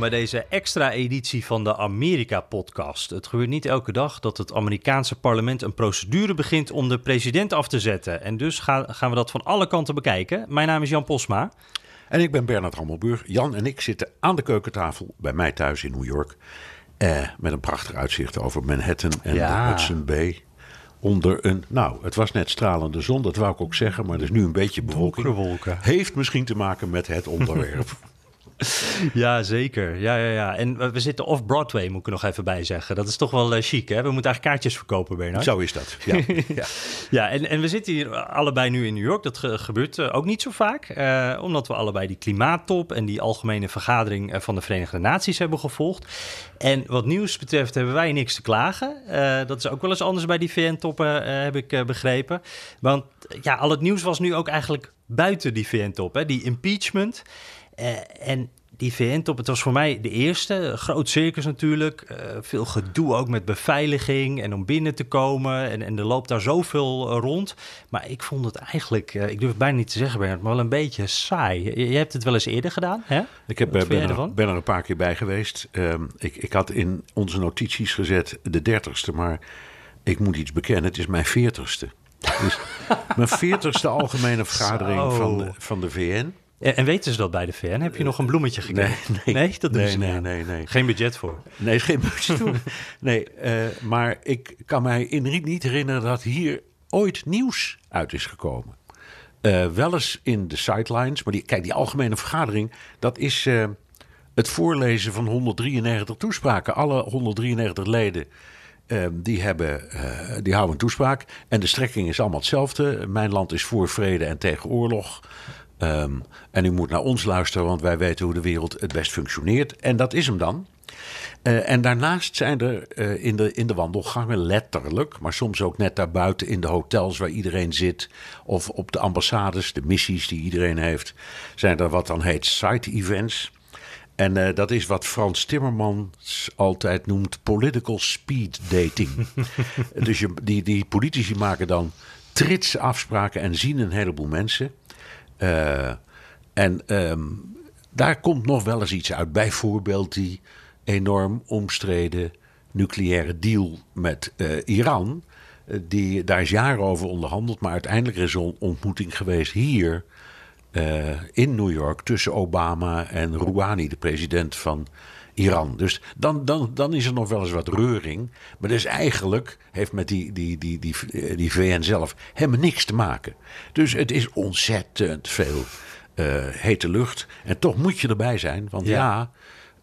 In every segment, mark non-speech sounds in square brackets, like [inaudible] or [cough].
Bij deze extra editie van de Amerika-podcast. Het gebeurt niet elke dag dat het Amerikaanse parlement een procedure begint om de president af te zetten. En dus gaan, gaan we dat van alle kanten bekijken. Mijn naam is Jan Posma. En ik ben Bernard Hammelburg. Jan en ik zitten aan de keukentafel bij mij thuis in New York. Eh, met een prachtig uitzicht over Manhattan en Ja. de Hudson Bay. Onder een, nou, het was net stralende zon, dat wou ik ook zeggen, maar er is nu een beetje bewolking. Donkere wolken. Heeft misschien te maken met het onderwerp. [laughs] [laughs] Ja, zeker. Ja, ja, ja. En we- zitten off-Broadway, moet ik er nog even bij zeggen. Dat is toch wel eh, chic, hè? We moeten eigenlijk kaartjes verkopen, Bernard. Zo is dat. Ja. [laughs] ja. Ja, en, en we zitten hier allebei nu in New York. Dat ge- gebeurt eh, ook niet zo vaak. eh, omdat we allebei die klimaattop en die algemene vergadering van de Verenigde Naties hebben gevolgd. En wat nieuws betreft hebben wij niks te klagen. Dat is ook wel eens anders bij die VN-toppen, heb ik begrepen. Want ja, al het nieuws was nu ook eigenlijk buiten die VN-top. hè, Die impeachment. Eh, en die VN-top, het was voor mij de eerste. Groot circus natuurlijk. eh, veel gedoe ook met beveiliging en om binnen te komen. En, en er loopt daar zoveel eh, rond. Maar ik vond het eigenlijk, ik durf het bijna niet te zeggen Bernard, maar wel een beetje saai. Je, hebt het wel eens eerder gedaan, hè? Ik heb, ben, er, ben er een paar keer bij geweest. Ehm, ik, ik had in onze notities gezet de dertigste, maar ik moet iets bekennen. Het is mijn veertigste. Dus [laughs] mijn veertigste algemene vergadering Zo. van de, van de VN. En, en weten ze dat bij de VN? Heb je nog een bloemetje gekregen? nee. nee dat doen Nee, ze nee, niet. nee, nee. Geen budget voor. Nee, geen budget toe. [laughs] Nee, eh, maar ik kan mij in, niet herinneren dat hier ooit nieuws uit is gekomen. Eh, wel eens in de sidelines, maar die, kijk, die algemene vergadering, dat is eh, het voorlezen van 193 toespraken. Alle 193 leden. eh, die, hebben, eh, die houden een toespraak. En de strekking is allemaal hetzelfde. Mijn land is voor vrede en tegen oorlog. Ehm, en u moet naar ons luisteren, want wij weten hoe de wereld het best functioneert. En dat is hem dan. Eh, en daarnaast zijn er eh, in, de, in de wandelgangen letterlijk, maar soms ook net daarbuiten in de hotels waar iedereen zit, of op de ambassades, de missies die iedereen heeft, zijn er wat dan heet side events. En eh, dat is wat Frans Timmermans altijd noemt political speed dating. [laughs] dus je, die, die politici maken dan trits afspraken en zien een heleboel mensen. Eh, en ehm, daar komt nog wel eens iets uit. Bijvoorbeeld die enorm omstreden nucleaire deal met eh, Iran. Eh, die, daar is jaren over onderhandeld, maar uiteindelijk is er een ontmoeting geweest hier in New York tussen Obama en Rouhani, de president van Iran. Dus dan, dan, dan is er nog wel eens wat reuring. Maar dus eigenlijk heeft met die, die, die, die, eh, die VN zelf helemaal niks te maken. Dus het is ontzettend veel eh, hete lucht. En toch moet je erbij zijn, want Ja. ja,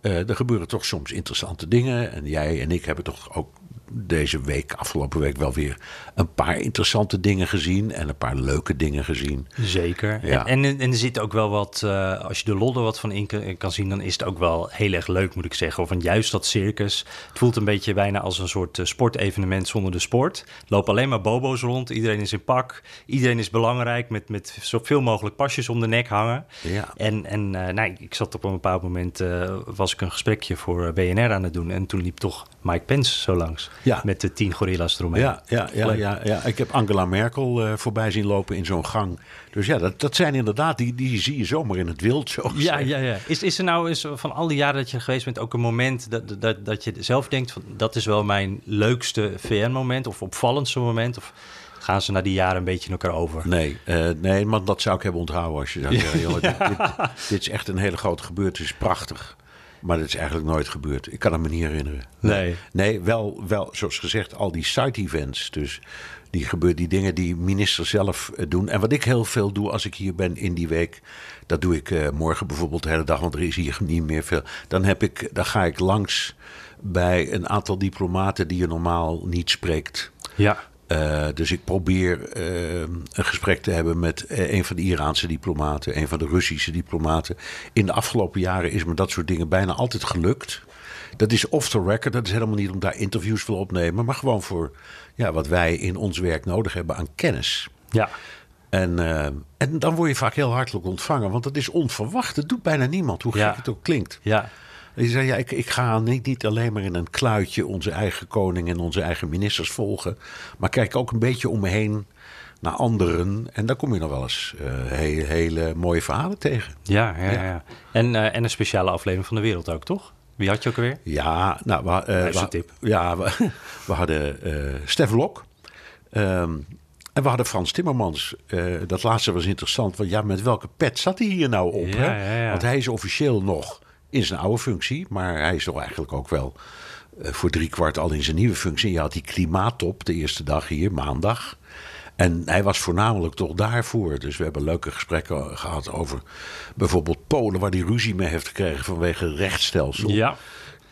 eh, er gebeuren toch soms interessante dingen. En jij en ik hebben toch ook deze week, afgelopen week, wel weer een paar interessante dingen gezien. En een paar leuke dingen gezien. Zeker. Ja. En, en, en er zit ook wel wat, eh, als je de lol er wat van in kan, zien, dan is het ook wel heel erg leuk, moet ik zeggen. Van juist dat circus. Het voelt een beetje bijna als een soort eh, sportevenement zonder de sport. Lopen alleen maar bobo's rond. Iedereen is in pak. Iedereen is belangrijk met, met zoveel mogelijk pasjes om de nek hangen. Ja. En, en eh, nou, ik zat op een bepaald moment, was ik een gesprekje voor BNR aan het doen. En toen liep toch Mike Pence zo langs. Ja. Met de tien gorilla's eromheen. Ja, ja, ja, ja, ja. Ik heb Angela Merkel eh, voorbij zien lopen in zo'n gang. Dus ja, dat, dat zijn inderdaad, die, die zie je zomaar in het wild. Zo Ja, ja, ja. Is, is er nou eens van al die jaren dat je geweest bent ook een moment dat, dat, dat je zelf denkt van dat is wel mijn leukste VN-moment of opvallendste moment? Of gaan ze na die jaren een beetje in elkaar over? Nee, eh, nee, maar dat zou ik hebben onthouden als je zou [laughs] zeggen... joh, dit, dit, dit is echt een hele grote gebeurtenis, prachtig. Maar dat is eigenlijk nooit gebeurd. Ik kan het me niet herinneren. Nee. Nee, wel, wel zoals gezegd, al die side-events. Dus die, gebeur, die dingen die ministers zelf eh, doen. En wat ik heel veel doe als ik hier ben in die week... dat doe ik eh, morgen bijvoorbeeld de hele dag, want er is hier niet meer veel. Dan, heb ik, dan ga ik langs bij een aantal diplomaten die je normaal niet spreekt. Ja. Uh, dus ik probeer uh, een gesprek te hebben met een van de Iraanse diplomaten, een van de Russische diplomaten. In de afgelopen jaren is me dat soort dingen bijna altijd gelukt. Dat is off the record. Dat is helemaal niet om daar interviews voor op te nemen. Maar gewoon voor ja, wat wij in ons werk nodig hebben aan kennis. Ja. En, uh, en dan word je vaak heel hartelijk ontvangen. Want dat is onverwacht. Dat doet bijna niemand, hoe gek Ja. het ook klinkt. Ja. Je zei, ja, ik, ik ga niet, niet alleen maar in een kluitje onze eigen koning en onze eigen ministers volgen. Maar kijk ook een beetje om me heen naar anderen. En daar kom je nog wel eens eh, hele, hele mooie verhalen tegen. Ja, ja, Ja. ja. En, eh, en een speciale aflevering van de wereld ook, toch? Wie had je ook alweer? Ja, nou, we, we- tip. Ja, we, [laughs] we hadden eh Stef Lok. Ehm, en we hadden Frans Timmermans. Dat laatste was interessant. Want ja, met welke pet zat hij hier nou op? Ja, hè? Want hij is officieel nog in zijn oude functie. Maar hij is toch eigenlijk ook wel eh, voor drie kwart al in zijn nieuwe functie. Je had die klimaattop de eerste dag hier, maandag. En hij was voornamelijk toch daarvoor. Dus we hebben leuke gesprekken gehad over bijvoorbeeld Polen, waar hij ruzie mee heeft gekregen vanwege rechtsstelsel. Ja.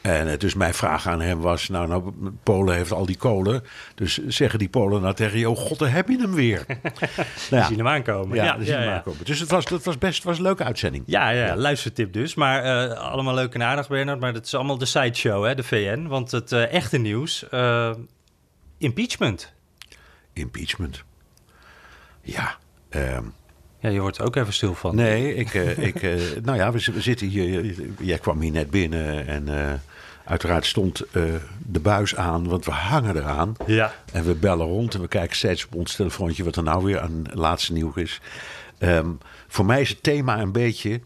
En eh, dus mijn vraag aan hem was: Nou, nou, Polen heeft al die kolen. Dus zeggen die Polen nou tegen je: Oh god, daar heb je hem weer. [laughs] nou, Ja. Zien hem aankomen. ja, ja, ja, hem ja. aankomen. Dus het was, dat was best was een leuke uitzending. Ja, ja, luistertip dus. Maar eh, allemaal leuk en aardig, Bernard. Maar dat is allemaal de sideshow, hè, de VN. Want het eh, echte nieuws, impeachment. Impeachment. Ja. ehm, Ja, je wordt er ook even stil van. nee, ik, ik, nou ja, we, we zitten hier. Jij kwam hier net binnen en uiteraard stond eh, de buis aan, want we hangen eraan. Ja. En we bellen rond en we kijken steeds op ons telefoontje wat er nou weer aan het laatste nieuws is. Ehm, voor mij is het thema een beetje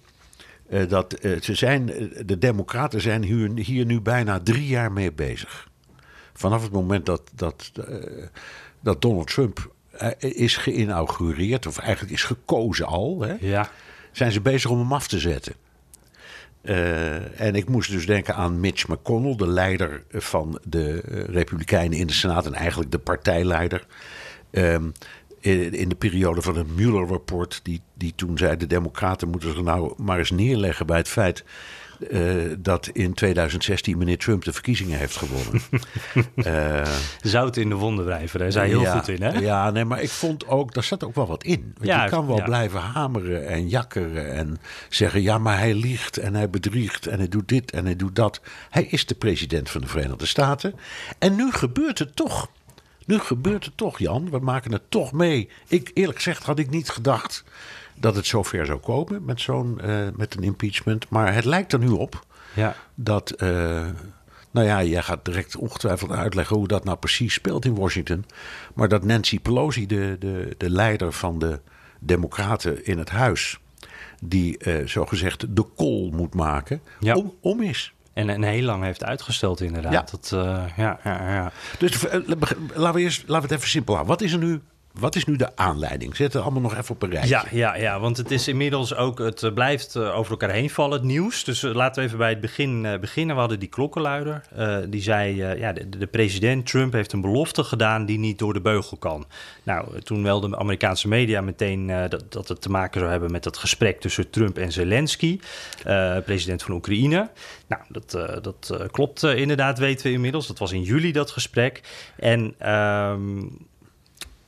eh, dat eh, ze zijn, de Democraten zijn hier, hier nu bijna drie jaar mee bezig. Vanaf het moment dat, dat, dat Donald Trump is geïnaugureerd, of eigenlijk is gekozen al, hè, Ja. zijn ze bezig om hem af te zetten. Eh, en ik moest dus denken aan Mitch McConnell, de leider van de eh, Republikeinen in de Senaat en eigenlijk de partijleider. Ehm, in, de periode van het Mueller-rapport, die, die toen zei: de Democraten moeten zich nou maar eens neerleggen bij het feit. Eh, dat in 2016 meneer Trump de verkiezingen heeft gewonnen. [laughs] Eh, Zout in de wonden wrijven, daar heel ja, goed in, hè? Ja, nee, maar ik vond ook, daar zat ook wel wat in. Want Ja, je kan wel ja. blijven hameren en jakkeren en zeggen... ja, maar hij liegt en hij bedriegt en hij doet dit en hij doet dat. Hij is de president van de Verenigde Staten. En nu gebeurt het toch. Nu gebeurt het toch, Jan. We maken het toch mee. Ik, eerlijk gezegd had ik niet gedacht dat het zover zou komen met, zo'n, eh, met een impeachment. Maar het lijkt er nu op Ja. dat. eh, nou ja, jij gaat direct ongetwijfeld uitleggen hoe dat nou precies speelt in Washington. Maar dat Nancy Pelosi, de, de, de leider van de Democraten in het huis. die eh zogezegd de call moet maken. Ja. Om, om is. En, en heel lang heeft uitgesteld, inderdaad. Ja. Dat, ja, ja, ja. Dus laten we eerst laten we het even simpel houden. Wat is er nu? Wat is nu de aanleiding? Zet het allemaal nog even op een rijtje. Ja, ja, ja, want het is inmiddels ook, het eh, blijft eh, over elkaar heen vallen, het nieuws. Dus eh, laten we even bij het begin beginnen. We hadden die klokkenluider. die zei, ja, de, de president Trump heeft een belofte gedaan die niet door de beugel kan. Nou, toen meldden de Amerikaanse media meteen dat, dat het te maken zou hebben met dat gesprek tussen Trump en Zelensky, president van Oekraïne. Nou, dat, dat klopt inderdaad, weten we inmiddels. Dat was in juli dat gesprek. En... ehm,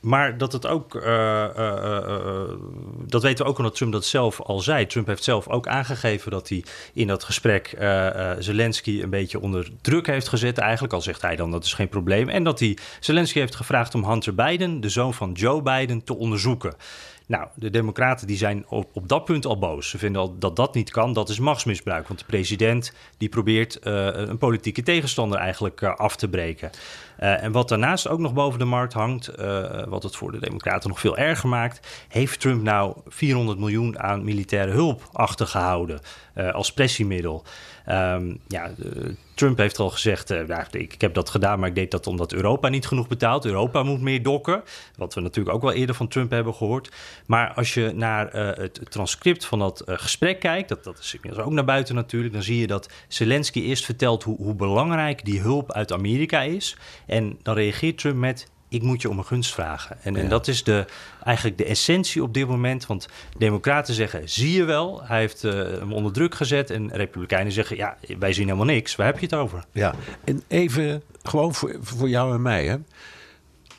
maar dat het ook, eh, eh, eh, dat weten we ook omdat Trump dat zelf al zei. Trump heeft zelf ook aangegeven dat hij in dat gesprek Zelensky een beetje onder druk heeft gezet. Eigenlijk al zegt hij dan dat is geen probleem. En dat hij Zelensky heeft gevraagd om Hunter Biden, de zoon van Joe Biden, te onderzoeken. Nou, de Democraten die zijn op, op dat punt al boos. Ze vinden al dat dat niet kan. Dat is machtsmisbruik. Want de president die probeert een politieke tegenstander eigenlijk af te breken. Eh, en wat daarnaast ook nog boven de markt hangt, eh, wat het voor de Democraten nog veel erger maakt, heeft Trump nou 400 miljoen aan militaire hulp achtergehouden eh, als pressiemiddel. Ehm, ja, eh, Trump heeft al gezegd, eh, nou, ik, ik heb dat gedaan, maar ik deed dat omdat Europa niet genoeg betaalt. Europa moet meer dokken, wat we natuurlijk ook wel eerder van Trump hebben gehoord. Maar als je naar eh, het transcript van dat eh, gesprek kijkt, dat, dat is inmiddels ook naar buiten natuurlijk, dan zie je dat Zelensky eerst vertelt hoe, hoe belangrijk die hulp uit Amerika is. En dan reageert Trump met: Ik moet je om een gunst vragen. En, en dat is de, eigenlijk de essentie op dit moment. Want Democraten zeggen: Zie je wel, hij heeft eh, hem onder druk gezet. En Republikeinen zeggen: Ja, wij zien helemaal niks. Waar heb je het over? Ja, en even gewoon voor, voor jou en mij. Hè.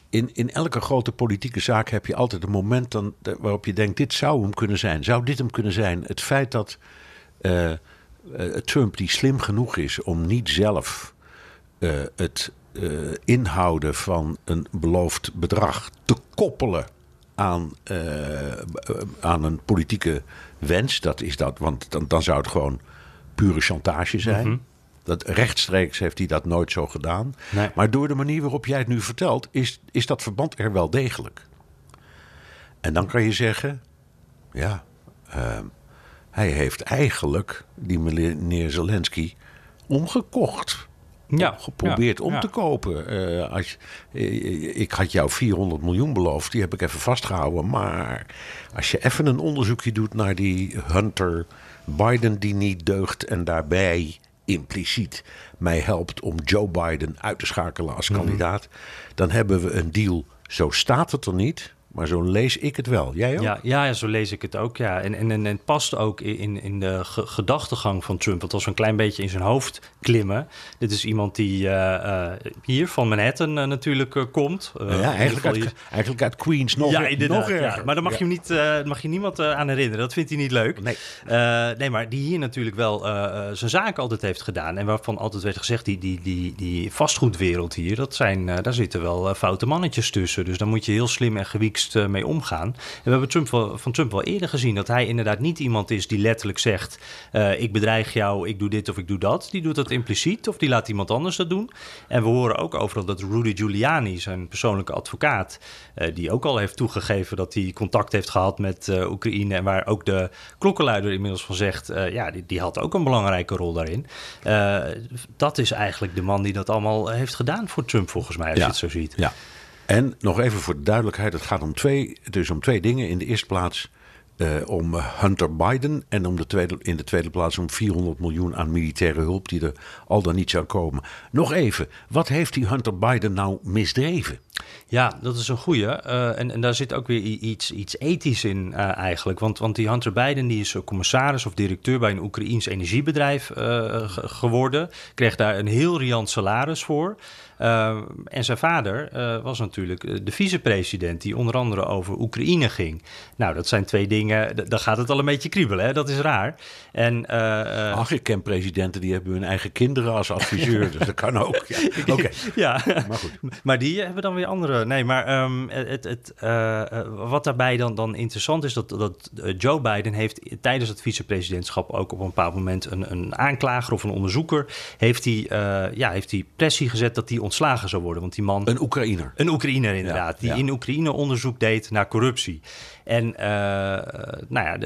in, in elke grote politieke zaak heb je altijd een moment dan, waarop je denkt: dit zou hem kunnen zijn. Zou dit hem kunnen zijn? Het feit dat uh, Trump, die slim genoeg is om niet zelf uh, het inhouden van een beloofd bedrag te koppelen aan, aan een politieke wens, dat is dat, want dan, dan zou het gewoon pure chantage zijn. Mm dat rechtstreeks heeft hij dat nooit zo gedaan. Maar door de manier waarop jij het nu vertelt, is, is dat verband er wel degelijk. En dan kan je zeggen, ja, uh, hij heeft eigenlijk die meneer Zelensky omgekocht. Ja, geprobeerd om te kopen. Uh, als, uh, ik had jou 400 miljoen beloofd, die heb ik even vastgehouden. Maar als je even een onderzoekje doet naar die Hunter Biden die niet deugt en daarbij impliciet mij helpt om Joe Biden uit te schakelen als mhm. kandidaat, dan hebben we een deal. Zo staat het er niet. Maar zo lees ik het wel. Jij ook? Ja, ja zo lees ik het ook. Ja. En, en, en het past ook in, in de gedachtegang van Trump. Het was een klein beetje in zijn hoofd klimmen. Dit is iemand die uh, hier van Manhattan uh, natuurlijk komt. ja, eigenlijk uit, eigenlijk uit Queens nog, ja, nog erger. Ja, maar daar mag, je, niet, mag je niemand aan herinneren. Dat vindt hij niet leuk. Nee, nee maar die hier natuurlijk wel zijn zaken altijd heeft gedaan. En waarvan altijd werd gezegd, die, die, die, die vastgoedwereld hier, dat zijn, daar zitten wel foute mannetjes tussen. Dus daar moet je heel slim en eh, mee omgaan. En we hebben Trump wel, van Trump wel eerder gezien dat hij inderdaad niet iemand is die letterlijk zegt: uh, Ik bedreig jou, ik doe dit of ik doe dat. Die doet dat impliciet of die laat iemand anders dat doen. En we horen ook overal dat Rudy Giuliani, zijn persoonlijke advocaat, uh, die ook al heeft toegegeven dat hij contact heeft gehad met Oekraïne. En waar ook de klokkenluider inmiddels van zegt: Ja, die, die, had ook een belangrijke rol daarin. dat is eigenlijk de man die dat allemaal heeft gedaan voor Trump, volgens mij, als je het zo ziet. Ja. En nog even voor de duidelijkheid: het gaat om twee, dus om twee dingen. In de eerste plaats uh, om Hunter Biden. En om de tweede, in de tweede plaats om 400 miljoen aan militaire hulp die er al dan niet zou komen. Nog even, wat heeft die Hunter Biden nou misdreven? Ja, dat is een goeie. Uh, en, en daar zit ook weer iets, iets ethisch in eigenlijk. Want, want die Hunter Biden die is commissaris of directeur bij een Oekraïens energiebedrijf geworden. Kreeg daar een heel riant salaris voor. Uh, en zijn vader uh, was natuurlijk de vicepresident die onder andere over Oekraïne ging. Nou, dat zijn twee dingen, dan gaat het al een beetje kriebelen, hè? dat is raar. En, uh, Ach, ik ken presidenten die hebben hun eigen kinderen als adviseur, dus dat kan ook. Ja, Oké, [laughs] ja. maar goed. Maar die hebben dan weer andere. Nee, maar um, het, het, wat daarbij dan, dan interessant is, dat, dat Joe Biden heeft tijdens het vicepresidentschap ook op een bepaald moment een, een aanklager of een onderzoeker, heeft hij, ja, heeft hij pressie gezet dat hij ontslagen zou worden. Want die man. Een Oekraïner. Een Oekraïner, inderdaad. die in Oekraïne onderzoek deed naar corruptie. En uh, nou ja,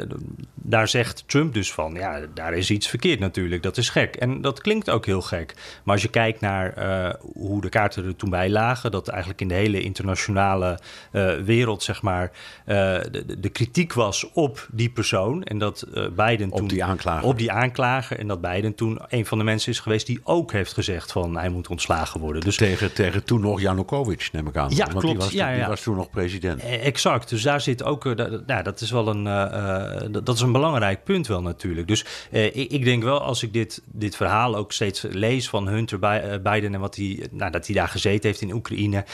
daar zegt Trump dus van, ja, daar is iets verkeerd natuurlijk. Dat is gek. En dat klinkt ook heel gek. Maar als je kijkt naar uh, hoe de kaarten er toen bij lagen, dat eigenlijk in de hele internationale uh, wereld, zeg maar, de, de, kritiek was op die persoon. En dat Biden toen. Op die aanklager. Op die aanklager. En dat Biden toen een van de mensen is geweest die ook heeft gezegd van hij moet ontslagen worden. Dus tegen, tegen toen nog Janukovic, neem ik aan. Ja, Want klopt. Die was, ja, ja. die was toen nog president. Exact. Dus daar zit ook nou, dat is wel een, uh, dat is een belangrijk punt wel natuurlijk. Dus uh, ik, ik, denk wel, als ik dit, dit verhaal ook steeds lees van Hunter Biden en wat hij, nou, dat hij daar gezeten heeft in Oekraïne.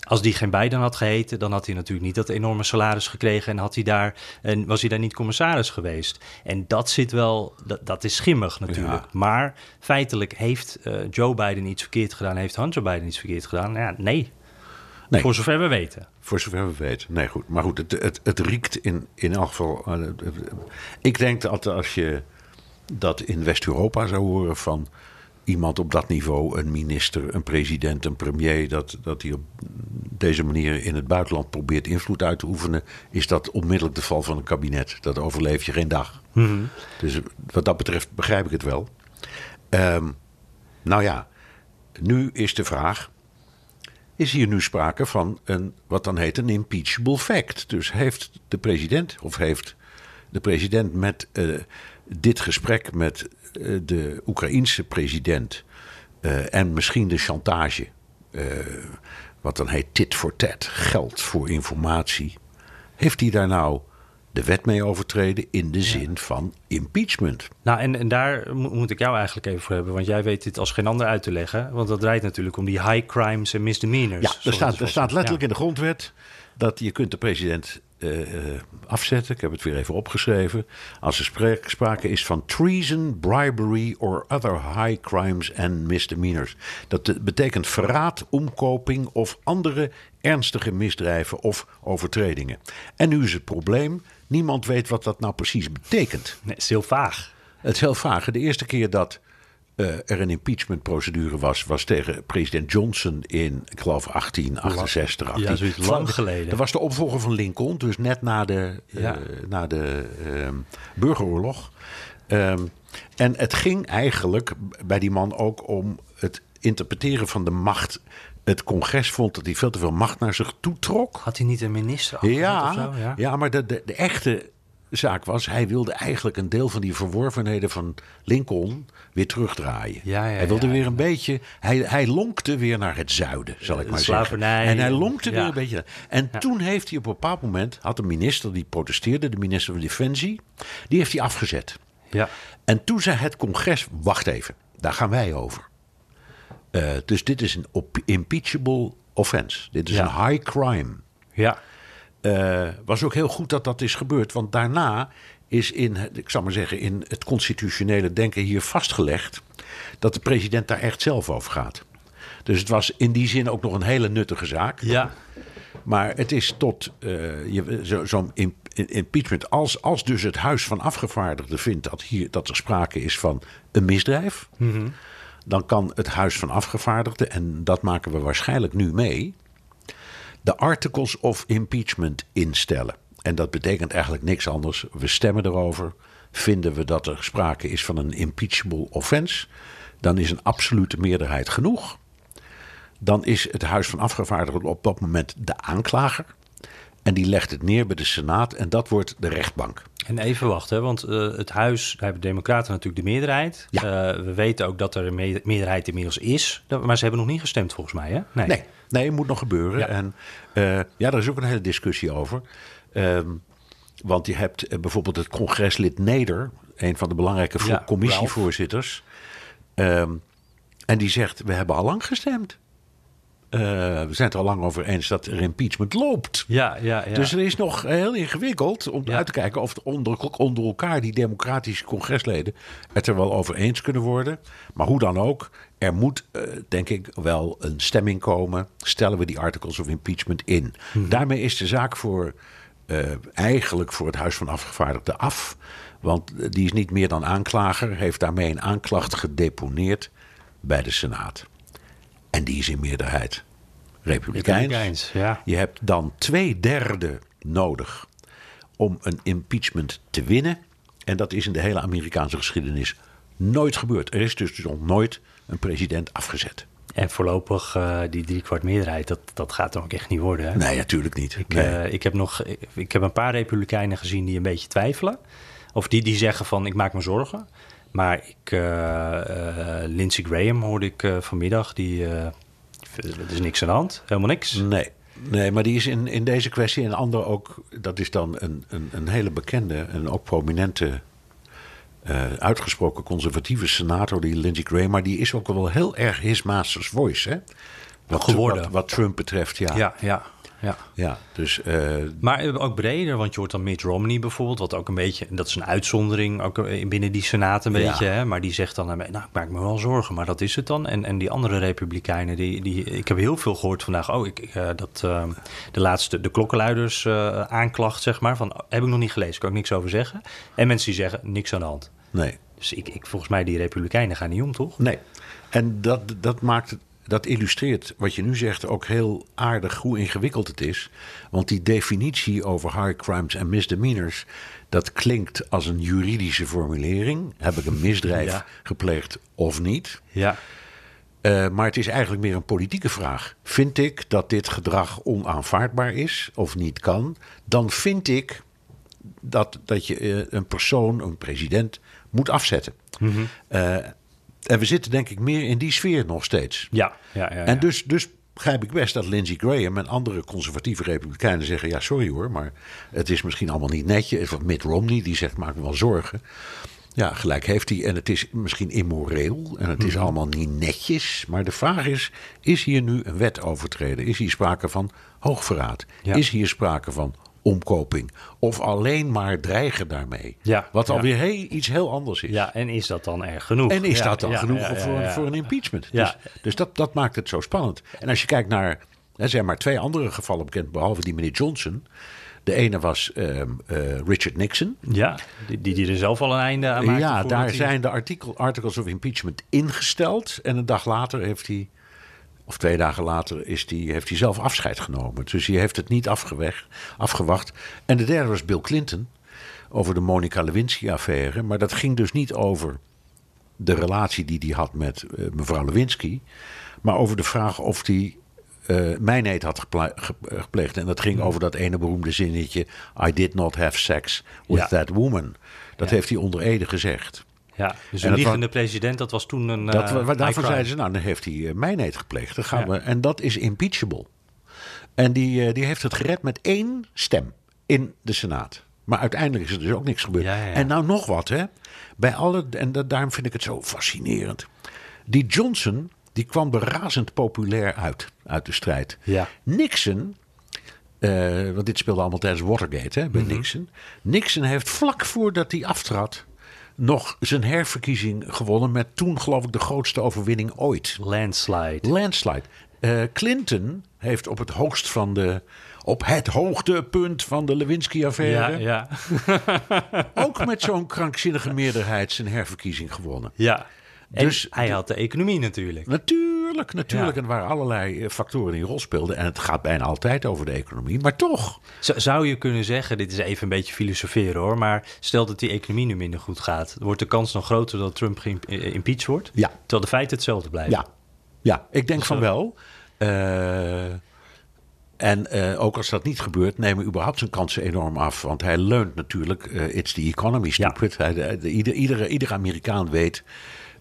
als die geen Biden had geheten, dan had hij natuurlijk niet dat enorme salaris gekregen en had hij daar, en was hij daar niet commissaris geweest. En dat zit wel, dat, dat is schimmig natuurlijk. Maar feitelijk heeft Joe Biden iets verkeerd gedaan, heeft Hunter Biden iets verkeerd gedaan? Ja, nee. Nee. Voor zover we weten. Voor zover we weten. Nee, goed. Maar goed, het, het, het riekt in, in elk geval. Uh, ik denk dat als je dat in West-Europa zou horen van iemand op dat niveau, een minister, een president, een premier, dat, dat hij op deze manier in het buitenland probeert invloed uit te oefenen, is dat onmiddellijk de val van een kabinet. Dat overleef je geen dag. Mm Dus wat dat betreft begrijp ik het wel. Um, nou ja, nu is de vraag is hier nu sprake van een, wat dan heet een impeachable fact. Dus heeft de president, of heeft de president met uh, dit gesprek met uh, de Oekraïense president uh, en misschien de chantage, wat dan heet tit for tat, geld voor informatie, heeft hij daar nou de wet mee overtreden in de zin van impeachment. Nou, en, en daar mo- moet ik jou eigenlijk even voor hebben, want jij weet dit als geen ander uit te leggen. Want dat draait natuurlijk om die high crimes en misdemeanors. Ja, er staat, er staat letterlijk Ja. in de grondwet dat je kunt de president eh, eh, afzetten. Ik heb het weer even opgeschreven. Als er spra- sprake is van treason, bribery or other high crimes and misdemeanors. Dat betekent verraad, omkoping of andere ernstige misdrijven of overtredingen. En nu is het probleem, niemand weet wat dat nou precies betekent. Nee, het is heel vaag. Het is heel vaag. De eerste keer dat eh, er een impeachmentprocedure was, was tegen president Johnson in, ik geloof, 1868. 18. Ja, zoiets lang geleden. Dat was de opvolger van Lincoln, dus net na de, eh, Ja. na de ehm, burgeroorlog. Ehm, en het ging eigenlijk bij die man ook om het interpreteren van de macht. Het congres vond dat hij veel te veel macht naar zich toe trok. Had hij niet een minister Ja, of zo? ja. Ja. maar de, de, de echte zaak was, hij wilde eigenlijk een deel van die verworvenheden van Lincoln weer terugdraaien. Ja, ja, hij wilde ja, weer een beetje, hij, hij lonkte weer naar het zuiden, zal ik maar slavernij. zeggen. En hij lonkte weer een beetje. En toen heeft hij op een bepaald moment, had een minister die protesteerde, de minister van Defensie, die heeft hij afgezet. Ja. En toen zei het congres, wacht even, daar gaan wij over. Eh, dus dit is een impeachable offense. Dit is Ja. een high crime. ja. Eh, was ook heel goed dat dat is gebeurd. Want daarna is in, ik zal maar zeggen, in het constitutionele denken hier vastgelegd dat de president daar echt zelf over gaat. Dus het was in die zin ook nog een hele nuttige zaak. Ja. Maar het is tot eh, zo- zo'n im- impeachment. Als, als dus het Huis van Afgevaardigden vindt dat, hier, dat er sprake is van een misdrijf. Dan kan het Huis van Afgevaardigden, en dat maken we waarschijnlijk nu mee. de Articles of Impeachment instellen. En dat betekent eigenlijk niks anders. We stemmen erover. Vinden we dat er sprake is van een impeachable offense. dan is een absolute meerderheid genoeg dan is het Huis van Afgevaardigden op dat moment de aanklager. En die legt het neer bij de Senaat en dat wordt de rechtbank. En even wachten, want eh, het huis, daar hebben de Democraten natuurlijk de meerderheid. Ja. Eh, we weten ook dat er een me- meerderheid inmiddels is. Maar ze hebben nog niet gestemd volgens mij, hè? Nee, nee, het moet nog gebeuren. Ja. En eh, ja, daar is ook een hele discussie over. Ehm, want je hebt bijvoorbeeld het congreslid Neder, een van de belangrijke Ja, commissievoorzitters. Ehm, en die zegt: We hebben al lang gestemd. Eh, we zijn het er al lang over eens dat er impeachment loopt. Ja, ja, ja. Dus er is nog heel ingewikkeld om Ja. uit te kijken of onder, onder elkaar die democratische congresleden het er wel over eens kunnen worden. Maar hoe dan ook, er moet eh, denk ik wel een stemming komen. Stellen we die articles of impeachment in. Daarmee is de zaak voor eh, eigenlijk voor het Huis van Afgevaardigden af. Want die is niet meer dan aanklager, heeft daarmee een aanklacht gedeponeerd bij de Senaat. En die is in meerderheid republikeins. Republikeins, ja. Je hebt dan twee derde nodig om een impeachment te winnen. En dat is in de hele Amerikaanse geschiedenis nooit gebeurd. Er is dus nog nooit een president afgezet. En voorlopig, eh, die driekwart meerderheid, dat, dat gaat dan ook echt niet worden. Hè? Nee, natuurlijk niet. Ik, Nee. eh, ik, heb nog, ik, ik heb een paar republikeinen gezien die een beetje twijfelen. Of die, die zeggen van, ik maak me zorgen. Maar ik, eh, eh, Lindsey Graham hoorde ik eh, vanmiddag, die, er is niks aan de hand, helemaal niks. Nee. Nee, maar die is in, in deze kwestie en andere ook. Dat is dan een, een, een hele bekende en ook prominente. uitgesproken conservatieve senator, die Lindsey Graham. Maar die is ook wel heel erg his master's voice, hè? Wat, Geworden. Wat, wat Trump betreft, ja. Ja, ja, ja. Ja, dus eh, Maar ook breder, want je hoort dan Mitt Romney bijvoorbeeld, wat ook een beetje, en dat is een uitzondering, ook binnen die senaat een Ja. beetje, hè, maar die zegt dan, nou, ik maak me wel zorgen, maar dat is het dan. En, en die andere republikeinen, die, die, ik heb heel veel gehoord vandaag, oh, ik, eh, dat eh, de laatste, de klokkenluiders eh, aanklacht, zeg maar, van, heb ik nog niet gelezen, kan ik niks over zeggen. En mensen die zeggen, niks aan de hand. nee. Dus ik, ik, volgens mij, die republikeinen gaan niet om, toch? Nee. En dat, dat maakt het- dat illustreert wat je nu zegt ook heel aardig hoe ingewikkeld het is. Want die definitie over high crimes en misdemeanors, dat klinkt als een juridische formulering. Heb ik een misdrijf Ja. gepleegd of niet? Ja. Eh, maar het is eigenlijk meer een politieke vraag. Vind ik dat dit gedrag onaanvaardbaar is of niet kan, dan vind ik dat, dat je eh, een persoon, een president, moet afzetten. Eh, en we zitten denk ik meer in die sfeer nog steeds. Ja, ja, ja, En dus, dus begrijp ik best dat Lindsey Graham en andere conservatieve republikeinen zeggen: ja, sorry hoor, maar het is misschien allemaal niet netjes. Of Mitt Romney die zegt: maak me wel zorgen. Ja, gelijk heeft hij. En het is misschien immoreel. En het is Mhm. allemaal niet netjes. Maar de vraag is: is hier nu een wet overtreden? Is hier sprake van hoogverraad? Ja. Is hier sprake van omkoping? Of alleen maar dreigen daarmee? Ja, Wat ja. alweer heel, iets heel anders is. Ja, en is dat dan erg genoeg? En is Ja, dat dan genoeg voor, voor een impeachment? Dus, dus dat, dat maakt het zo spannend. En als je kijkt naar. Er zijn maar twee andere gevallen bekend, behalve die meneer Johnson. De ene was ehm, eh, Richard Nixon. Ja, die, die, die er zelf al een einde aan maakte. ja, daar zijn de artikel, articles of impeachment ingesteld. En een dag later heeft hij, of twee dagen later, is die, heeft hij zelf afscheid genomen. Dus hij heeft het niet afgeweg, afgewacht. En de derde was Bill Clinton, over de Monica Lewinsky-affaire. Maar dat ging dus niet over de relatie die hij had met eh, mevrouw Lewinsky. Maar over de vraag of hij eh mijnheid had geple- ge- gepleegd. En dat ging over dat ene beroemde zinnetje... I did not have sex with Ja. that woman. Dat Ja. heeft hij onder Ede gezegd. Ja, dus En een liegende president, dat was toen een. Dat, eh, crime. zeiden ze, nou, dan heeft hij uh, mijnheid gepleegd. Dan gaan Ja. we, en dat is impeachable. En die, eh, die heeft het gered met één stem in de Senaat. Maar uiteindelijk is er dus ook niks gebeurd. Ja, ja, ja. En nou nog wat, hè. Bij alle, en da- daarom vind ik het zo fascinerend. Die Johnson, die kwam er razend populair uit, uit de strijd. Ja. Nixon, eh, want dit speelde allemaal tijdens Watergate hè, bij Mhm. Nixon. Nixon heeft vlak voordat hij aftrad nog zijn herverkiezing gewonnen met toen geloof ik de grootste overwinning ooit. Landslide. Landslide. Eh, Clinton heeft op het hoogst van de op het hoogtepunt van de Ja, Lewinsky-affaire ja. [laughs] ook met zo'n krankzinnige meerderheid zijn herverkiezing gewonnen. ja. En Dus- hij had de economie natuurlijk. Natuurlijk, natuurlijk. Ja. En waren allerlei eh, factoren die een rol speelden. En het gaat bijna altijd over de economie. Maar toch. Zou je kunnen zeggen, dit is even een beetje filosoferen hoor, maar stel dat die economie nu minder goed gaat, wordt de kans nog groter dat Trump geïmpeached wordt? Ja. Terwijl de feiten hetzelfde blijven. Ja, ja ik denk van eh, wel. Eh, en eh, ook als dat niet gebeurt, nemen überhaupt zijn kansen enorm af. Want hij leunt natuurlijk, eh, it's the economy stupid. Hij, de, de- ieder, iedere, iedere Amerikaan weet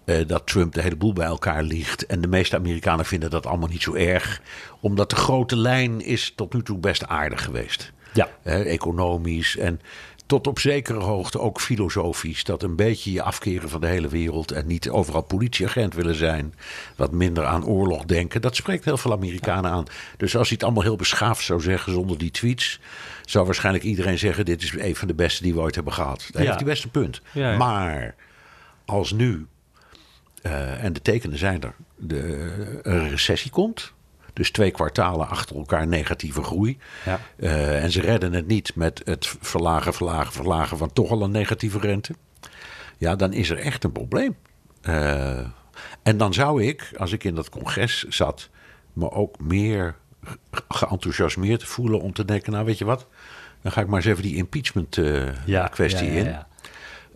eh, dat Trump de hele boel bij elkaar liegt. En de meeste Amerikanen vinden dat allemaal niet zo erg. Omdat de grote lijn is tot nu toe best aardig geweest. Ja. Economisch en tot op zekere hoogte ook filosofisch. Dat een beetje je afkeren van de hele wereld en niet overal politieagent willen zijn. Wat minder aan oorlog denken. Dat spreekt heel veel Amerikanen aan. Dus als hij het allemaal heel beschaafd zou zeggen zonder die tweets. Zou waarschijnlijk iedereen zeggen: Dit is een van de beste die we ooit hebben gehad. Daar Ja. heeft hij best een punt. Ja, ja. Maar als nu, eh, en de tekenen zijn er, de, een recessie komt. Dus twee kwartalen achter elkaar negatieve groei. Ja. Eh, en ze redden het niet met het verlagen, verlagen, verlagen van toch al een negatieve rente. Ja, dan is er echt een probleem. Eh, en dan zou ik, als ik in dat congres zat, me ook meer ge- geenthousiasmeerd voelen om te denken: Nou, weet je wat? Dan ga ik maar eens even die impeachment eh, Ja, kwestie ja, in.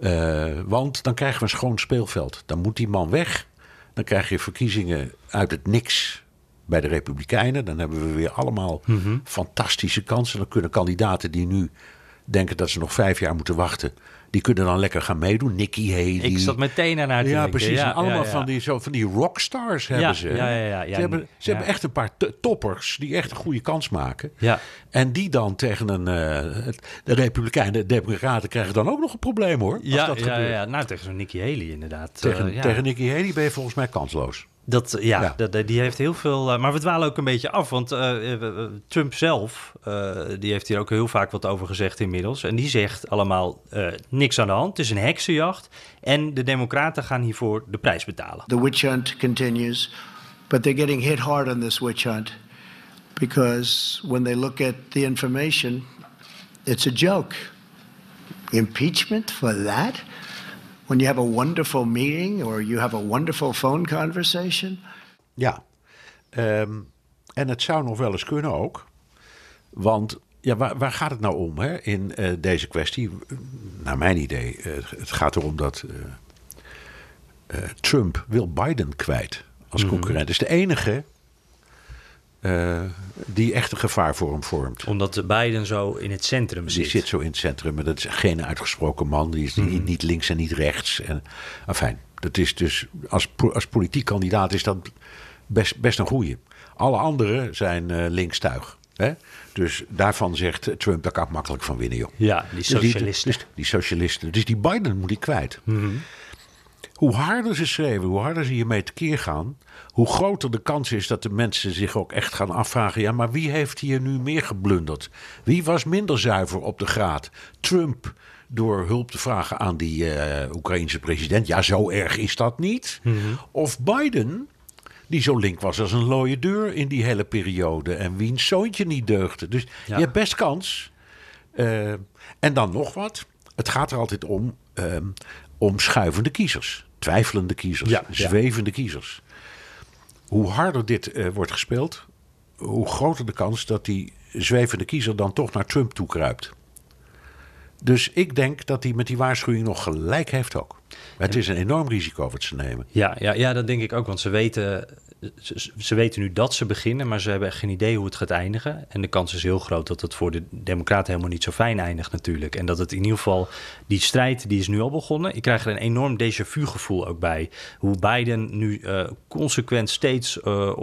Eh, want dan krijgen we een schoon speelveld. Dan moet die man weg. Dan krijg je verkiezingen uit het niks bij de Republikeinen. Dan hebben we weer allemaal Mhm. fantastische kansen. Dan kunnen kandidaten die nu denken dat ze nog vijf jaar moeten wachten. Die kunnen dan lekker gaan meedoen. Nikki Haley. Ik zat meteen aan te Ja, denken. precies. Ja, En allemaal ja. Van, die, zo, van die rockstars hebben ze. ja, ja, ja, ja. Ze, hebben, ze hebben echt een paar toppers die echt een goede kans maken. Ja. En die dan tegen een... het- de Republikeinen, de Democraten krijgen dan ook nog een probleem hoor. Als Ja, dat ja, gebeurt. ja, nou tegen zo'n Nikki Haley inderdaad. Tegen, Eh, tegen Nikki Haley ben je volgens mij kansloos. Dat, ja, Ja. dat- die heeft heel veel. eh, maar we dwalen ook een beetje af. Want eh, eh, eh, Trump zelf, eh, die heeft hier ook heel vaak wat over gezegd inmiddels. En die zegt allemaal eh, niks aan de hand. Het is een heksenjacht. En de Democraten gaan hiervoor de prijs betalen. The witch hunt continues, but they're getting hit hard on this witch hunt because when they look at the information, it's a joke. Impeachment for that? When you have a wonderful meeting or you have a wonderful phone conversation? Ja. Ehm, en het zou nog wel eens kunnen ook. Want ja, waar, waar gaat het nou om hè, in eh, deze kwestie? Naar mijn idee, eh, het gaat erom dat eh, eh, Trump wil Biden kwijt als concurrent. is de enige eh, die echt een gevaar voor hem vormt. Omdat Biden zo in het centrum Die zit. zit zo in het centrum. En dat is geen uitgesproken man. Die is niet, niet links en niet rechts. En, enfin, dat is dus als, als politiek kandidaat is dat best, best een goeie. Alle anderen zijn eh, linkstuig. Hè? Dus daarvan zegt Trump, daar kan ik makkelijk van winnen, joh. Ja, die Dus socialisten. dus die socialisten. Dus die Biden moet hij kwijt. Hoe harder ze schreeuwen, hoe harder ze hiermee tekeer gaan... hoe groter de kans is dat de mensen zich ook echt gaan afvragen... ja, maar wie heeft hier nu meer geblunderd? Wie was minder zuiver op de graad? Trump door hulp te vragen aan die eh Oekraïense president. Ja, zo erg is dat niet. Of Biden, die zo link was als een looie deur in die hele periode... en wiens zoontje niet deugde. Dus Ja. je hebt best kans... Eh, en dan nog wat. Het gaat er altijd om, ehm, om schuivende kiezers. Twijfelende kiezers. Ja, ja. zwevende kiezers. Hoe harder dit eh, wordt gespeeld, hoe groter de kans dat die zwevende kiezer dan toch naar Trump toe kruipt. Dus ik denk dat hij met die waarschuwing nog gelijk heeft ook. Het is een enorm risico wat ze nemen. Ja, ja, ja, dat denk ik ook. Want ze weten, ze, weten nu dat ze beginnen, maar ze hebben geen idee hoe het gaat eindigen. En de kans is heel groot dat het voor de Democraten helemaal niet zo fijn eindigt natuurlijk. En dat het in ieder geval, die strijd die is nu al begonnen. Ik krijg er een enorm déjà vu gevoel ook bij. Hoe Biden nu eh, consequent steeds eh,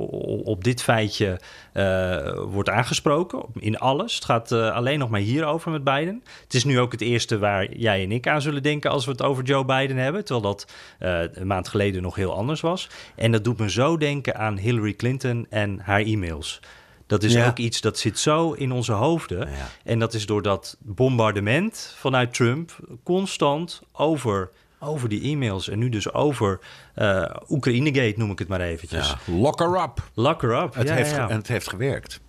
op dit feitje eh, wordt aangesproken. In alles. Het gaat alleen nog maar hierover met Biden. Het is nu ook het eerste waar jij en ik aan zullen denken als we het over Joe Biden hebben. Terwijl dat een maand geleden nog heel anders was. En dat doet me zo denken aan Hillary Clinton en haar e-mails. Dat is Ja. ook iets dat zit zo in onze hoofden. Ja. En dat is door dat bombardement vanuit Trump constant over, over die e-mails. En nu dus over eh Oekraïnegate noem ik het maar eventjes. Ja, lock her up. Lock her up. Het heeft. En het heeft gewerkt.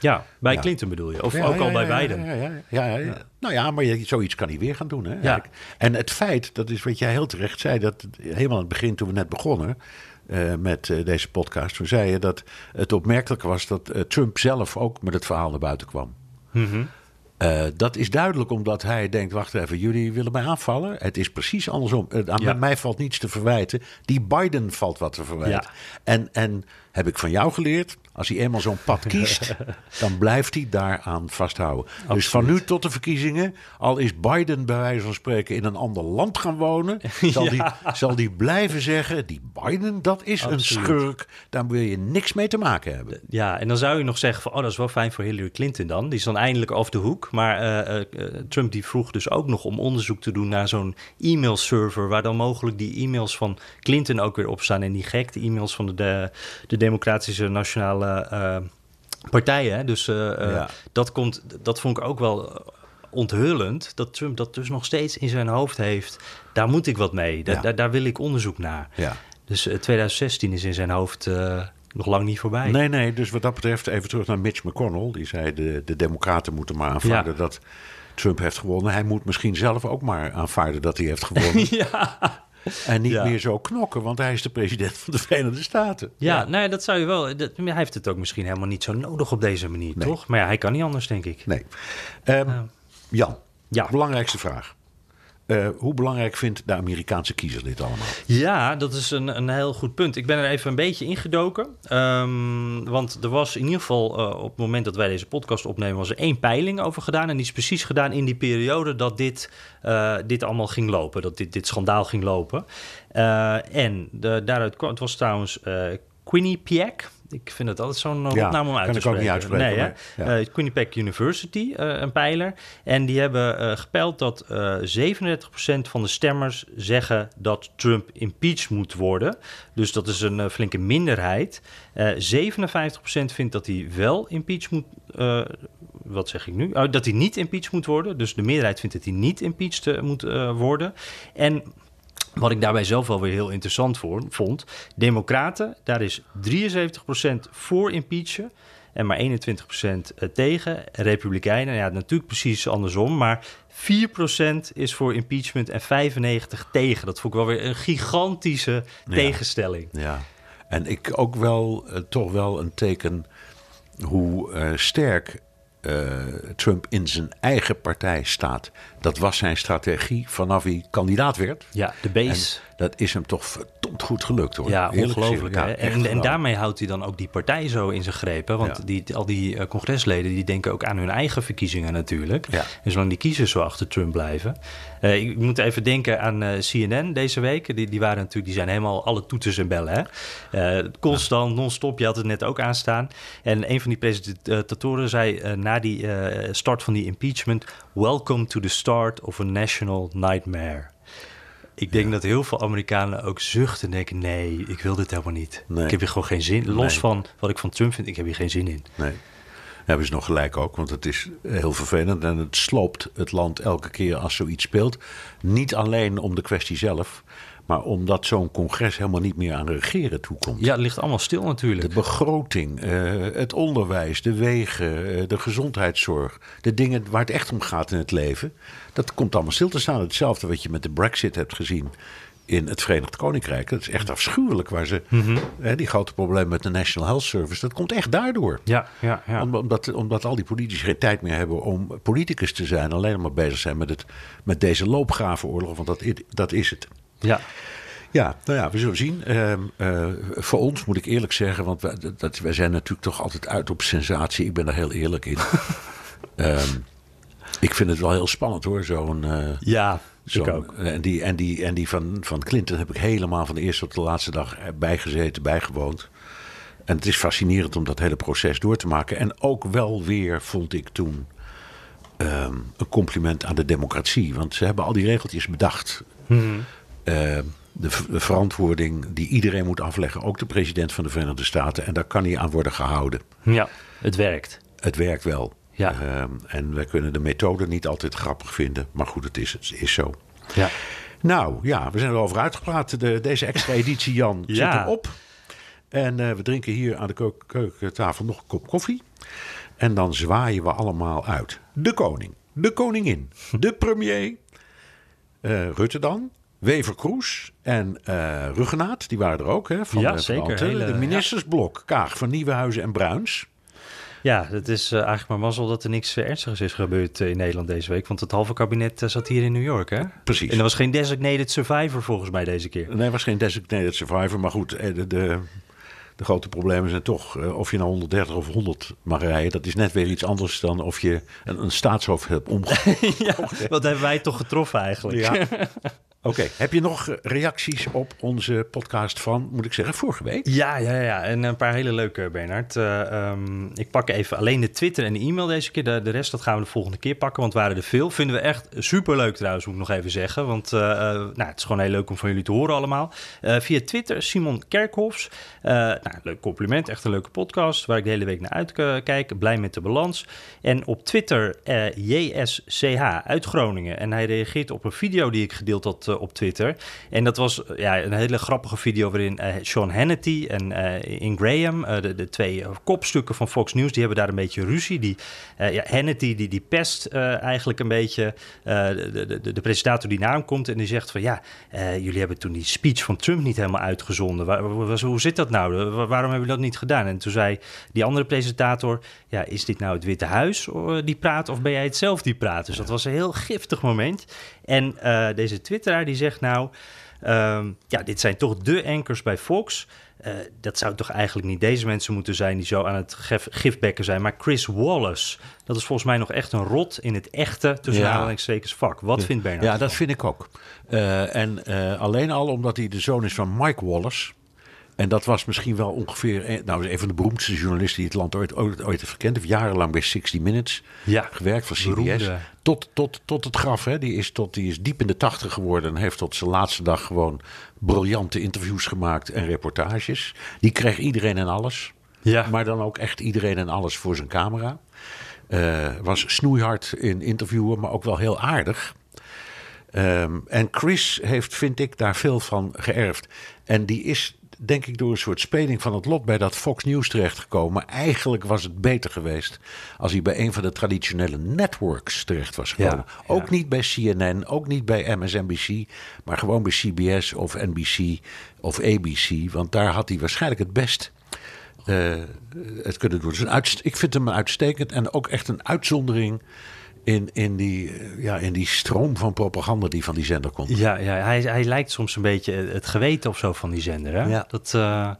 Ja, bij Ja. Clinton bedoel je? Of Ja, ook ja, al bij Biden? Ja, ja, ja, ja, ja. Nou ja, maar je, zoiets kan hij weer gaan doen. Hè. En het feit, dat is wat jij heel terecht zei, dat helemaal aan het begin toen we net begonnen eh, met eh, deze podcast, toen zei je dat het opmerkelijk was dat eh, Trump zelf ook met het verhaal naar buiten kwam. Mhm. Dat is duidelijk omdat hij denkt: wacht even, jullie willen mij aanvallen. Het is precies andersom. Aan Ja. mij valt niets te verwijten. Die Biden valt wat te verwijten. Ja. En, en heb ik van jou geleerd: als hij eenmaal zo'n pad kiest, [laughs] dan blijft hij daaraan vasthouden. Dus van nu tot de verkiezingen, al is Biden bij wijze van spreken in een ander land gaan wonen, zal, [laughs] Ja. die, zal die blijven zeggen: die Biden, dat is een schurk. Daar wil je niks mee te maken hebben. Ja, en dan zou je nog zeggen van, oh, dat is wel fijn voor Hillary Clinton dan. Die is dan eindelijk off de hoek. Maar eh, eh, eh, Trump die vroeg dus ook nog om onderzoek te doen naar zo'n e-mailserver... waar dan mogelijk die e-mails van Clinton ook weer op staan. En die gekte e-mails van de, de, de Democratische Nationale eh, Partijen. hè. Dus eh, eh, Ja. dat, komt, dat vond ik ook wel eh, onthullend. Dat Trump dat dus nog steeds in zijn hoofd heeft. Daar moet ik wat mee. Daar, Ja. daar, daar wil ik onderzoek naar. Ja. Dus eh, 2016 is in zijn hoofd eh, nog lang niet voorbij. Nee, nee, dus wat dat betreft even terug naar Mitch McConnell. Die zei de, de democraten moeten maar aanvaarden Ja. dat Trump heeft gewonnen. Hij moet misschien zelf ook maar aanvaarden dat hij heeft gewonnen. [laughs] ja. En niet Ja. meer zo knokken, want hij is de president van de Verenigde Staten. Ja, nou ja, dat zou je wel. Dat, hij heeft het ook misschien helemaal niet zo nodig op deze manier, toch? Maar ja, hij kan niet anders, denk ik. Nee. Ehm, Jan, Ja. belangrijkste vraag. Eh, hoe belangrijk vindt de Amerikaanse kiezer dit allemaal? Ja, dat is een, een heel goed punt. Ik ben er even een beetje ingedoken. Ehm, want er was in ieder geval eh, op het moment dat wij deze podcast opnemen, was er één peiling over gedaan. En die is precies gedaan in die periode dat dit, eh, dit allemaal ging lopen. Dat dit, dit schandaal ging lopen. En de, daaruit kwam, het was trouwens Quinnipiac. Ik vind het altijd zo'n Ja, opname om uit kan te ik ook spreken. niet uitspreken, Nee, hè? maar, ja. Eh, Quinnipiac University, eh, een pijler. En die hebben eh, gepeild dat eh 37% van de stemmers zeggen dat Trump impeached moet worden. Dus dat is een eh, flinke minderheid. Eh 57% vindt dat hij wel impeached moet eh, wat zeg ik nu? Oh, dat hij niet impeached moet worden. Dus de meerderheid vindt dat hij niet impeached eh, moet eh, worden. En wat ik daarbij zelf wel weer heel interessant voor, vond. Democraten, daar is 73% voor impeachen. En maar 21% tegen. Republikeinen, ja, natuurlijk precies andersom. Maar 4% is voor impeachment en 95% tegen. Dat vond ik wel weer een gigantische tegenstelling. Ja. En ik ook wel eh, toch wel een teken hoe eh, sterk eh, Trump in zijn eigen partij staat. Dat was zijn strategie vanaf hij kandidaat werd. Ja, de base. En dat is hem toch verdomd goed gelukt hoor. Ja, ongelooflijk. Ja, en, en daarmee houdt hij dan ook die partij zo in zijn greep. hè? Want Ja. die, al die eh, congresleden die denken ook aan hun eigen verkiezingen natuurlijk. Ja. En zolang die kiezers zo achter Trump blijven. Eh, ik moet even denken aan eh, CNN deze week. Die, die waren natuurlijk, die zijn helemaal alle toeters en bellen. Hè? Constant, non-stop. Je had het net ook aanstaan. En een van die presentatoren zei na die start van die impeachment: Welcome to the start of a national nightmare. Ik denk dat heel veel Amerikanen ook zuchten en denken: nee, ik wil dit helemaal niet. Nee. Ik heb hier gewoon geen zin. Los Nee. van wat ik van Trump vind, ik heb hier geen zin in. Nee. Hebben ze nog gelijk ook, want het is heel vervelend en het sloopt het land elke keer als zoiets speelt. Niet alleen om de kwestie zelf, maar omdat zo'n congres helemaal niet meer aan de regeren toekomt. Ja, het ligt allemaal stil De natuurlijk. begroting, eh, het onderwijs, de wegen, eh, de gezondheidszorg, de dingen waar het echt om gaat in het leven, dat komt allemaal stil te staan. Hetzelfde wat je met de Brexit hebt gezien in het Verenigd Koninkrijk. Dat is echt afschuwelijk waar ze, hè, die grote problemen met de National Health Service, dat komt echt daardoor. Ja, ja, ja. Om- Omdat, omdat al die politici geen tijd meer hebben om politicus te zijn. Alleen maar bezig zijn met, het, met deze loopgravenoorlog. Want dat, dat is het. Ja. Ja, nou ja, we zullen zien. Ehm, eh, voor ons moet ik eerlijk zeggen, want wij, dat, wij zijn natuurlijk toch altijd uit op sensatie. Ik ben daar heel eerlijk in. [laughs] Ehm, ik vind het wel heel spannend hoor, zo'n... eh, Ja, ik ook. En die, en die, en die van, van Clinton heb ik helemaal van de eerste tot de laatste dag bijgezeten, bijgewoond. En het is fascinerend om dat hele proces door te maken. En ook wel weer, vond ik toen, ehm, een compliment aan de democratie. Want ze hebben al die regeltjes bedacht. Eh, de, v- de verantwoording die iedereen moet afleggen, ook de president van de Verenigde Staten. En daar kan hij aan worden gehouden. Ja, het werkt. Het werkt wel. Ja. Ehm, en wij kunnen de methode niet altijd grappig vinden. Maar goed, het is, het is zo. Ja. Nou ja, we zijn erover uitgepraat. De, deze extra editie, Jan, Ja. zit erop. En eh, we drinken hier aan de keuk- keukentafel nog een kop koffie. En dan zwaaien we allemaal uit. De koning, de koningin, [laughs] de premier, eh, Rutte dan, Wever Kroes en eh Ruggenaat. Die waren er ook, hè? Van Ja, de, van zeker. Hele- de ministersblok, Kaag van Nieuwenhuizen en Bruins. Ja, het is eh, eigenlijk maar mazzel dat er niks eh, ernstigs is gebeurd eh, in Nederland deze week. Want het halve kabinet eh, zat hier in New York, hè? Precies. En er was geen designated survivor volgens mij deze keer. Nee, was geen designated survivor. Maar goed, eh, de, de, de grote problemen zijn toch... eh, of je nou 130 of 100 mag rijden... dat is net weer iets anders dan of je een, een staatshoofd hebt omgegooid. [laughs] ja, wat hebben wij toch getroffen eigenlijk? Ja. [laughs] Oké, heb je nog reacties op onze podcast van, moet ik zeggen, vorige week? Ja, ja, ja. En een paar hele leuke, Bernard. Eh, ehm, ik pak even alleen de Twitter en de e-mail deze keer. De, de rest dat gaan we de volgende keer pakken, want waren er veel. Vinden we echt superleuk trouwens, moet ik nog even zeggen. Want eh, eh, nou, het is gewoon heel leuk om van jullie te horen allemaal. Via Twitter, Simon Kerkhofs. Nou, leuk compliment, echt een leuke podcast waar ik de hele week naar uitkijk. Blij met de balans. En op Twitter, JSCH uit Groningen. En hij reageert op een video die ik gedeeld had eh, op Twitter. En dat was eh, ja, een hele grappige video waarin eh, Sean Hannity en In Graham, de, de twee kopstukken van Fox News, die hebben daar een beetje ruzie. Die, ja, Hannity die, die pest eigenlijk een beetje de, de, de, presentator die na hem komt en die zegt van ja, jullie hebben toen die speech van Trump niet helemaal uitgezonden. Waar, waar- hoe zit dat nou? Wa- Waarom hebben jullie dat niet gedaan? En toen zei die andere presentator, ja, is dit nou het Witte Huis die praat of ben jij het zelf die praat? Dus dat was een heel giftig moment. En eh, deze twitteraar die zegt nou, ehm, ja, dit zijn toch de anchors bij Fox. Eh, dat zou toch eigenlijk niet deze mensen moeten zijn die zo aan het gif gifbekken zijn, maar Chris Wallace. Dat is volgens mij nog echt een rot in het echte, tussen Ja. aanhalingstekens, vak. Wat vindt Bernard? Ja, dat vind ik ook. Eh, en alleen al omdat hij de zoon is van Mike Wallace. En dat was misschien wel ongeveer een, nou, een van de beroemdste journalisten die het land ooit, ooit, ooit heeft gekend. Heeft jarenlang bij 60 Minutes Ja, gewerkt voor CBS. beroemde. Tot, tot, tot het graf. Hè. Die, is tot, die is diep in de tachtig geworden. En heeft tot zijn laatste dag gewoon briljante interviews gemaakt en reportages. Die kreeg iedereen en alles. Ja. Maar dan ook echt iedereen en alles voor zijn camera. Eh, was snoeihard in interviewen, maar ook wel heel aardig. Ehm, en Chris heeft, vind ik, daar veel van geërfd. En die is, denk ik, door een soort speling van het lot bij dat Fox News terechtgekomen. Eigenlijk was het beter geweest als hij bij een van de traditionele networks terecht was gekomen. Ja, ook niet bij CNN, ook niet bij MSNBC, maar gewoon bij CBS of NBC of ABC. Want daar had hij waarschijnlijk het best eh, het kunnen doen. Dus een ik vind hem uitstekend en ook echt een uitzondering in, in, die, eh, ja, in die stroom van propaganda die van die zender komt. Ja, ja hij, hij lijkt soms een beetje het geweten of zo van die zender. Hè? Ja. Dat, uh,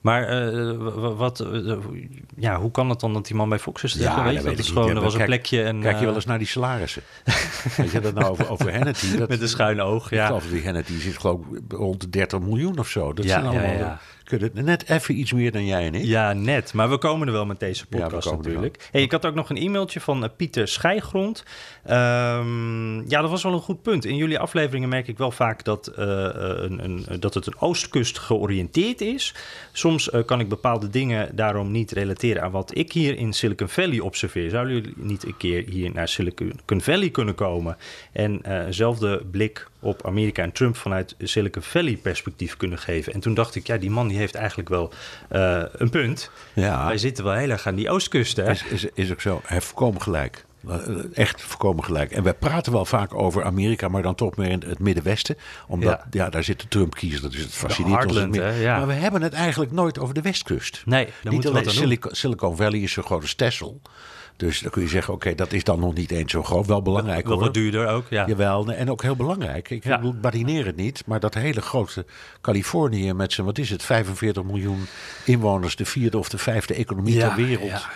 maar uh, wat, uh, ja, hoe kan het dan dat die man bij Fox is? Ja, je, dat is gewoon, er was een plekje. En, kijk je wel eens naar die salarissen? [laughs] Weet je dat nou over, over Hannity? Dat, Met een schuin oog, ja. Geloof die Hannity zit geloof ik rond de 30 miljoen of zo. Dat ja, zijn allemaal... Ja, ja. Kunnen net even iets meer dan jij en ik. Ja, net. Maar we komen er wel met deze podcast ja, natuurlijk. Hey, ik had ook nog een e-mailtje van uh, Pieter Schijgrond. Um, ja, dat was wel een goed punt. In jullie afleveringen merk ik wel vaak dat, uh, een, een, dat het een oostkust georiënteerd is. Soms uh, kan ik bepaalde dingen daarom niet relateren aan wat ik hier in Silicon Valley observeer. Zouden jullie niet een keer hier naar Silicon Valley kunnen komen en eenzelfde blik op Amerika en Trump vanuit Silicon Valley perspectief kunnen geven? En toen dacht ik, ja, die man die heeft eigenlijk wel uh, een punt. Ja. Wij zitten wel heel erg aan die oostkust, hè? Is, is, is ook zo. Hij heeft voorkomen gelijk. Echt voorkomen gelijk. En wij praten wel vaak over Amerika, maar dan toch meer in het Middenwesten. Omdat, ja, ja daar zit de Trump-kiezer, dat is het fascineert ons. Hè, ja. Maar we hebben het eigenlijk nooit over de Westkust. Nee, dan Niet alleen Silicon, Silicon Valley is zo groot als Texel. Dus dan kun je zeggen, oké, okay, dat is dan nog niet eens zo groot. Wel belangrijk wel, hoor. wat duurder ook, ja. Jawel, en ook heel belangrijk. Ik ja. badineer het niet, maar dat hele grote Californië met zijn, wat is het, 45 miljoen inwoners, de vierde of de vijfde economie ja, ter wereld.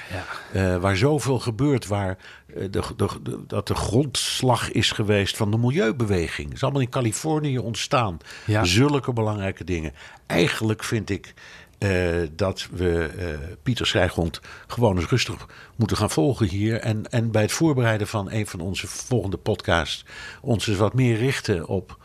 Ja. Uh, waar zoveel gebeurt, waar uh, de, de, de, dat de grondslag is geweest van de milieubeweging. Het is allemaal in Californië ontstaan. Zulke belangrijke dingen. Eigenlijk vind ik uh, dat we uh, Pieter Schrijgrond gewoon eens rustig moeten gaan volgen hier. En, en bij het voorbereiden van een van onze volgende podcasts ons eens wat meer richten op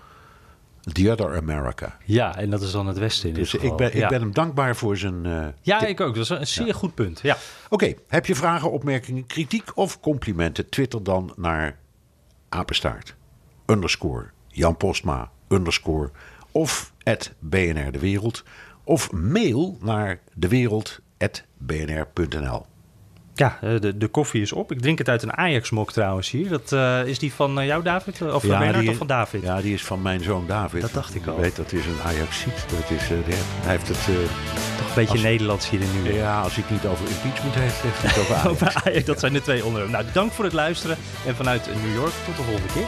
The Other America. Ja, en dat is dan het Westen. dus ik ben, ik ja. ben hem dankbaar voor zijn. Uh, ja, ik ook. Dat is een zeer ja. goed punt. Ja. Oké, okay, heb je vragen, opmerkingen, kritiek of complimenten? Twitter dan naar apenstaart underscore Jan Postma underscore of at BNR De Wereld of mail naar dewereld.bnr.nl. Ja, de, de koffie is op. Ik drink het uit een Ajax-mok trouwens hier. Dat, uh, is die van uh, jou, David? Of van ja, Bernard of van David? Ja, die is van mijn zoon David. Dat dacht ik al. Je weet, dat is een Ajaxiet. Dat is, uh, hij heeft het... Toch een beetje als, Nederlands hier in nu. Ja, als ik niet over impeachment heeft, heeft hij het over [laughs] Ajax. over Ajax. Dat zijn de twee onderwerpen. Nou, dank voor het luisteren. En vanuit New York tot de volgende keer.